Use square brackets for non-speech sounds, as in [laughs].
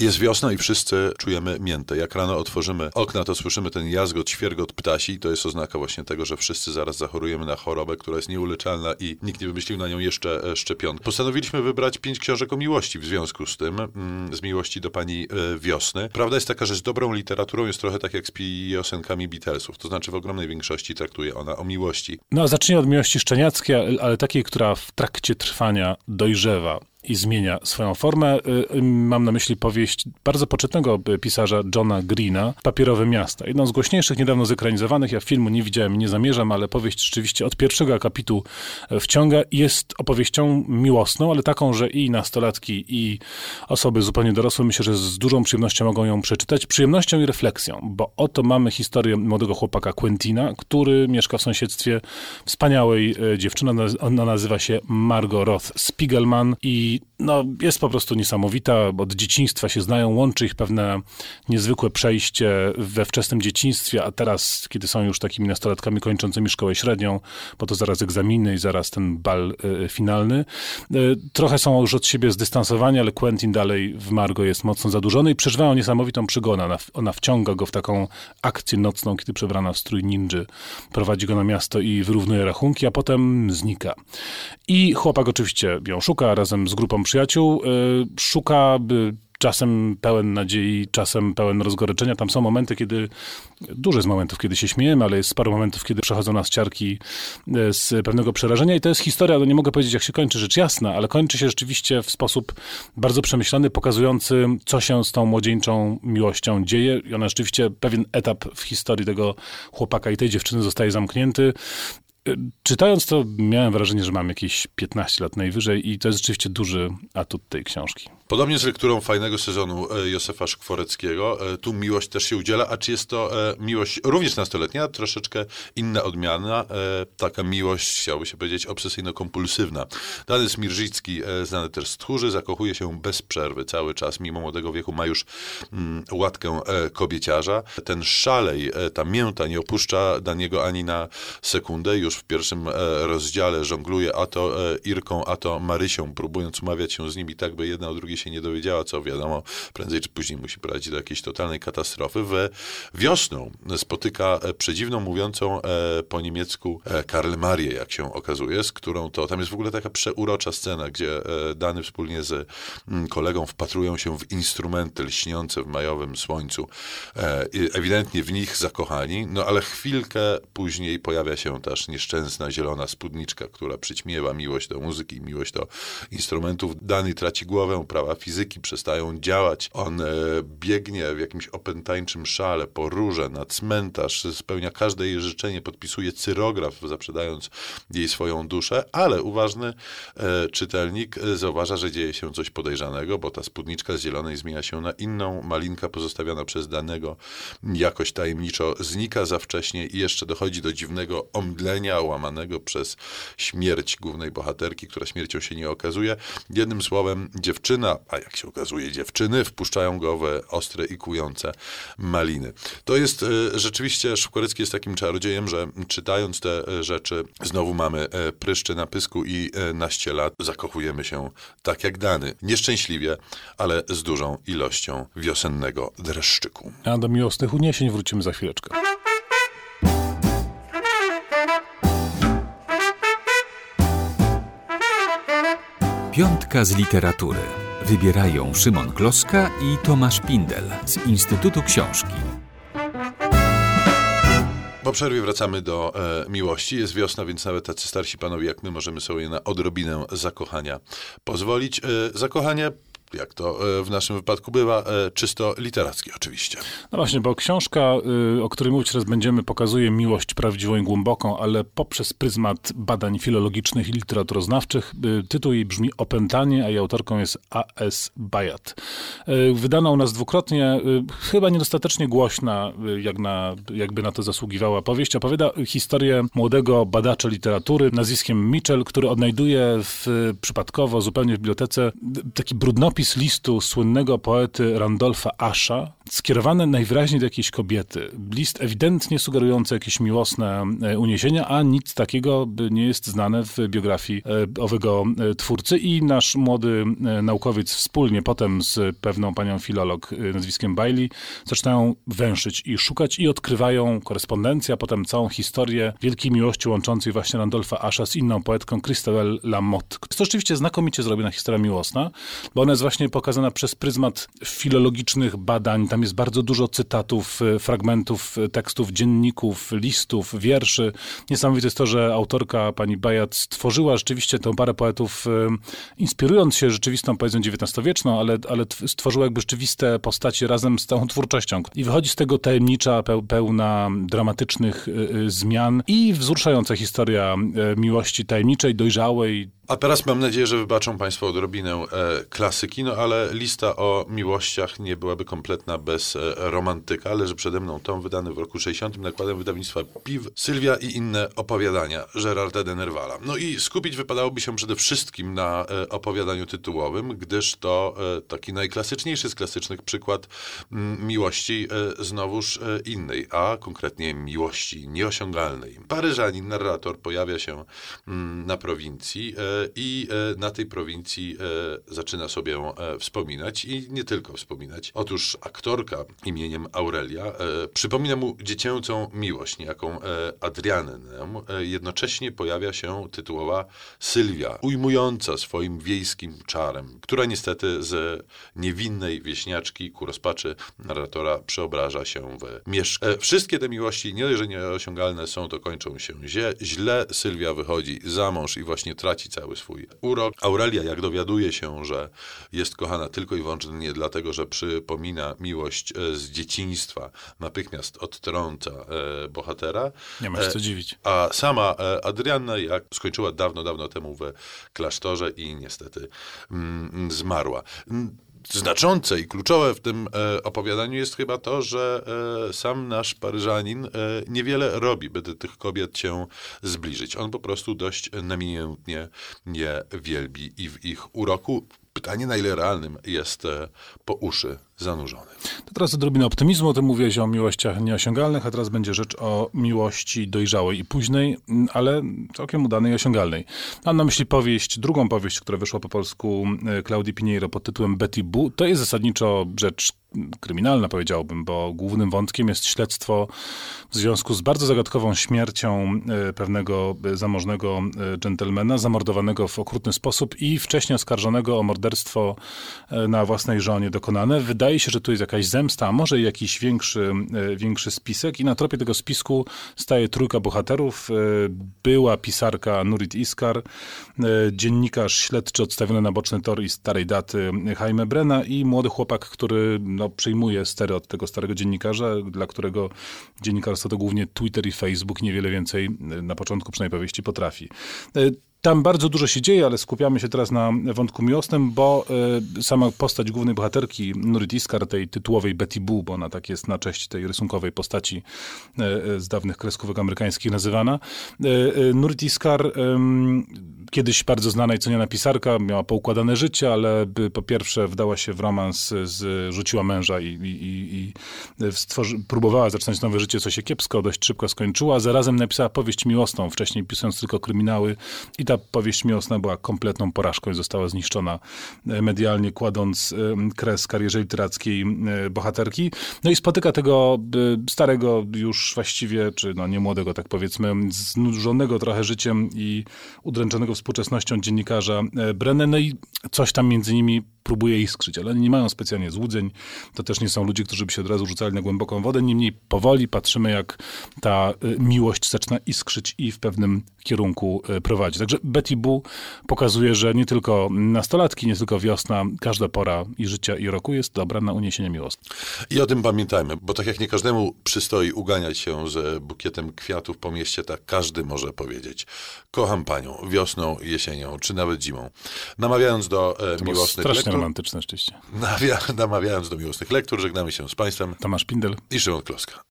Jest wiosna i wszyscy czujemy miętę. Jak rano otworzymy okna, to słyszymy ten jazgot, świergot ptasi i to jest oznaka właśnie tego, że wszyscy zaraz zachorujemy na chorobę, która jest nieuleczalna i nikt nie wymyślił na nią jeszcze e, szczepionki. Postanowiliśmy wybrać pięć książek o miłości w związku z tym, mm, z miłości do pani e, wiosny. Prawda jest taka, że z dobrą literaturą jest trochę tak jak z piosenkami Beatlesów, to znaczy w ogromnej większości traktuje ona o miłości. No, zacznij od miłości szczeniackiej, ale takiej, która w trakcie trwania dojrzewa i zmienia swoją formę. Y, y, mam na myśli powieść bardzo poczytnego pisarza Johna Greena, Papierowe Miasta. Jedną z głośniejszych, niedawno zekranizowanych. Ja filmu nie widziałem, nie zamierzam, ale powieść rzeczywiście od pierwszego akapitu wciąga. Jest opowieścią miłosną, ale taką, że i nastolatki, i osoby zupełnie dorosłe myślę, że z dużą przyjemnością mogą ją przeczytać. Przyjemnością i refleksją, bo oto mamy historię młodego chłopaka Quentina, który mieszka w sąsiedztwie wspaniałej dziewczyny. Ona nazywa się Margot Roth Spiegelman i no, jest po prostu niesamowita, od dzieciństwa się znają, łączy ich pewne niezwykłe przejście we wczesnym dzieciństwie, a teraz, kiedy są już takimi nastolatkami kończącymi szkołę średnią, bo to zaraz egzaminy i zaraz ten bal y, finalny. Y, trochę są już od siebie zdystansowani, ale Quentin dalej w Margo jest mocno zadłużony i przeżywają niesamowitą przygodę. Ona, ona wciąga go w taką akcję nocną, kiedy przebrana w strój ninży prowadzi go na miasto i wyrównuje rachunki, a potem znika. I chłopak oczywiście ją szuka razem z grupą grupą przyjaciół, y, szuka czasem pełen nadziei, czasem pełen rozgoryczenia. Tam są momenty, kiedy, dużo jest momentów, kiedy się śmiejemy, ale jest paru momentów, kiedy przechodzą nas ciarki y, z pewnego przerażenia i to jest historia, no nie mogę powiedzieć, jak się kończy, rzecz jasna, ale kończy się rzeczywiście w sposób bardzo przemyślany, pokazujący, co się z tą młodzieńczą miłością dzieje i ona rzeczywiście, pewien etap w historii tego chłopaka i tej dziewczyny zostaje zamknięty. Czytając to, miałem wrażenie, że mam jakieś 15 lat najwyżej i to jest rzeczywiście duży atut tej książki. Podobnie z lekturą fajnego sezonu e, Józefa Szkworeckiego. E, tu miłość też się udziela, a czy jest to e, miłość również nastoletnia, troszeczkę inna odmiana, taka miłość, chciałoby się powiedzieć, obsesyjno-kompulsywna. Dany Smirżycki, znany też z tchórzy, zakochuje się bez przerwy cały czas, mimo młodego wieku ma już mm, łatkę kobieciarza. Ten szalej, ta mięta nie opuszcza Daniego ani na sekundę, już w pierwszym rozdziale żongluje a to Irką, a to Marysią, próbując umawiać się z nimi tak, by jedna o drugiej się nie dowiedziała, co wiadomo, prędzej czy później musi prowadzić do jakiejś totalnej katastrofy. W wiosną spotyka e, przedziwną mówiącą e, po niemiecku e, Karl Marię, jak się okazuje, z którą to, tam jest w ogóle taka przeurocza scena, gdzie Dany wspólnie z mm, kolegą wpatrują się w instrumenty lśniące w majowym słońcu. Ewidentnie w nich zakochani, no ale chwilkę później pojawia się też nieszczęsna zielona spódniczka, która przyćmiewa miłość do muzyki, miłość do instrumentów. Dany traci głowę, prawa prawa fizyki przestają działać. On e, biegnie w jakimś opętańczym szale po róże na cmentarz, spełnia każde jej życzenie, podpisuje cyrograf, zaprzedając jej swoją duszę, ale uważny e, czytelnik e, zauważa, że dzieje się coś podejrzanego, bo ta spódniczka z zielonej zmienia się na inną, malinka pozostawiona przez danego jakoś tajemniczo znika za wcześnie i jeszcze dochodzi do dziwnego omdlenia łamanego przez śmierć głównej bohaterki, która śmiercią się nie okazuje. Jednym słowem, dziewczyna a jak się okazuje dziewczyny, wpuszczają go w ostre i kujące maliny. To jest e, rzeczywiście, Szybkorecki jest takim czarodziejem, że czytając te e, rzeczy, znowu mamy e, pryszczy na pysku i naście lat, zakochujemy się tak jak dany. Nieszczęśliwie, ale z dużą ilością wiosennego dreszczyku. A do miłosnych uniesień wrócimy za chwileczkę. Piątka z literatury. Wybierają Szymon Kloska i Tomasz Pindel z Instytutu Książki. Po przerwie wracamy do e, miłości. Jest wiosna, więc nawet tacy starsi panowie jak my możemy sobie na odrobinę zakochania pozwolić. E, jak to e, w naszym wypadku bywa, e, czysto literackie oczywiście. No właśnie, bo książka, y, o której mówić teraz będziemy, pokazuje miłość prawdziwą i głęboką, ale poprzez pryzmat badań filologicznych i literaturoznawczych. Tytuł jej brzmi Opętanie, a jej autorką jest A.S. Bayat. Wydana u nas dwukrotnie, chyba niedostatecznie głośna, jak na, jakby na to zasługiwała powieść. Opowiada historię młodego badacza literatury nazwiskiem Mitchell, który odnajduje w, przypadkowo zupełnie w bibliotece taki brudnopis listu słynnego poety Randolfa Asha, skierowane najwyraźniej do jakiejś kobiety. List ewidentnie sugerujący jakieś miłosne e, uniesienia, a nic takiego nie jest znane w biografii e, owego e, twórcy i nasz młody naukowiec wspólnie potem z pewną panią filolog nazwiskiem Bailey zaczynają węszyć i szukać i odkrywają korespondencję, a potem całą historię wielkiej miłości łączącej właśnie Randolfa Asha z inną poetką Christabel Lamotte. To oczywiście znakomicie zrobiona historia miłosna, bo ona jest właśnie pokazana przez pryzmat filologicznych badań. Tam jest bardzo dużo cytatów, e, fragmentów e, tekstów, dzienników, listów, wierszy. Niesamowite jest to, że autorka pani Bajat stworzyła rzeczywiście tę parę poetów, e, inspirując się rzeczywistą poezją XIX-wieczną, ale, ale stworzyła jakby rzeczywiste postaci razem z całą twórczością. I wychodzi z tego tajemnicza, pełna dramatycznych zmian i wzruszająca historia miłości tajemniczej, dojrzałej, a teraz mam nadzieję, że wybaczą Państwo odrobinę e, klasyki, no ale lista o miłościach nie byłaby kompletna bez e, romantyka. Leży przede mną tom wydany w roku 60 nakładem wydawnictwa PIW, Sylwia i inne opowiadania Gerarda de Nervala. No i skupić wypadałoby się przede wszystkim na e, opowiadaniu tytułowym, gdyż to e, taki najklasyczniejszy z klasycznych przykład m, miłości e, znowuż e, innej, a konkretnie miłości nieosiągalnej. Paryżanin, narrator pojawia się m, na prowincji i e, na tej prowincji e, zaczyna sobie e, wspominać i nie tylko wspominać. Otóż aktorka imieniem Aurelia przypomina mu dziecięcą miłość, niejaką Adrianę. Jednocześnie pojawia się tytułowa Sylwia, ujmująca swoim wiejskim czarem, która niestety z niewinnej wieśniaczki ku rozpaczy narratora przeobraża się w mieszkę. Wszystkie te miłości, nie dość, że nieosiągalne są, to kończą się źle. Sylwia wychodzi za mąż i właśnie traci cały cały swój urok. Aurelia, jak dowiaduje się, że jest kochana tylko i wyłącznie dlatego, że przypomina miłość e, z dzieciństwa, natychmiast odtrąca e, bohatera. Nie ma się co dziwić. A sama e, Adrianna, jak skończyła dawno, dawno temu w klasztorze i niestety mm, zmarła znaczące i kluczowe w tym e, opowiadaniu jest chyba to, że e, sam nasz Paryżanin e, niewiele robi, by tych kobiet się zbliżyć. On po prostu dość namiętnie je wielbi i w ich uroku pytanie, na ile realnym jest e, po uszy zanurzony. To teraz odrobinę optymizmu. Ty mówiłeś o miłościach nieosiągalnych, a teraz będzie rzecz o miłości dojrzałej i późnej, ale całkiem udanej i osiągalnej. Mam na myśli powieść, drugą powieść, która wyszła po polsku Claudii Pinheiro pod tytułem Betty Boo. To jest zasadniczo rzecz kryminalna, powiedziałbym, bo głównym wątkiem jest śledztwo w związku z bardzo zagadkową śmiercią e, pewnego zamożnego dżentelmena, zamordowanego w okrutny sposób i wcześniej oskarżonego o morderstwo e, na własnej żonie dokonane. Wydaje się, że tu jest jakaś zemsta, a może jakiś większy, e, większy spisek i na tropie tego spisku staje trójka bohaterów. Była pisarka Nurit Iskar, dziennikarz śledczy odstawiony na boczny tor i starej daty Jaime Brena i młody chłopak, który no, przyjmuje stery od tego starego dziennikarza, dla którego dziennikarstwo to głównie Twitter i Facebook, niewiele więcej na początku przynajmniej powieści potrafi. Tam bardzo dużo się dzieje, ale skupiamy się teraz na wątku miłosnym, bo y, sama postać głównej bohaterki Nurit Iskar, tej tytułowej Betty Boo, bo ona tak jest na cześć tej rysunkowej postaci y, z dawnych kreskówek amerykańskich nazywana. Y, Nurit Iskar, kiedyś bardzo znana i ceniona pisarka, miała poukładane życie, ale po pierwsze wdała się w romans, z, rzuciła męża i, i, i stworzy, próbowała zaczynać nowe życie, co się kiepsko, dość szybko skończyła. Zarazem napisała powieść miłosną, wcześniej pisując tylko kryminały i ta powieść miłosna była kompletną porażką i została zniszczona e, medialnie, kładąc e, kres karierze literackiej e, bohaterki. No i spotyka tego starego już właściwie, czy no nie młodego, tak powiedzmy, znużonego trochę życiem i udręczonego współczesnością dziennikarza Brennan. No i coś tam między nimi próbuje iskrzyć, ale nie mają specjalnie złudzeń. To też nie są ludzie, którzy by się od razu rzucali na głęboką wodę. Niemniej powoli patrzymy, jak ta y, miłość zaczyna iskrzyć i w pewnym kierunku y, prowadzi. Także Betty Boo pokazuje, że nie tylko nastolatki, nie tylko wiosna, każda pora i życia i roku jest dobra na uniesienie miłosne. I o tym pamiętajmy, bo tak jak nie każdemu przystoi uganiać się z bukietem kwiatów po mieście, tak każdy może powiedzieć kocham panią wiosną, jesienią, czy nawet zimą. Namawiając do e, miłosnych lektur... romantyczne rzeczywiście. [laughs] Namawiając do miłosnych lektur, żegnamy się z państwem. Tomasz Pindel i Szymon Kloska.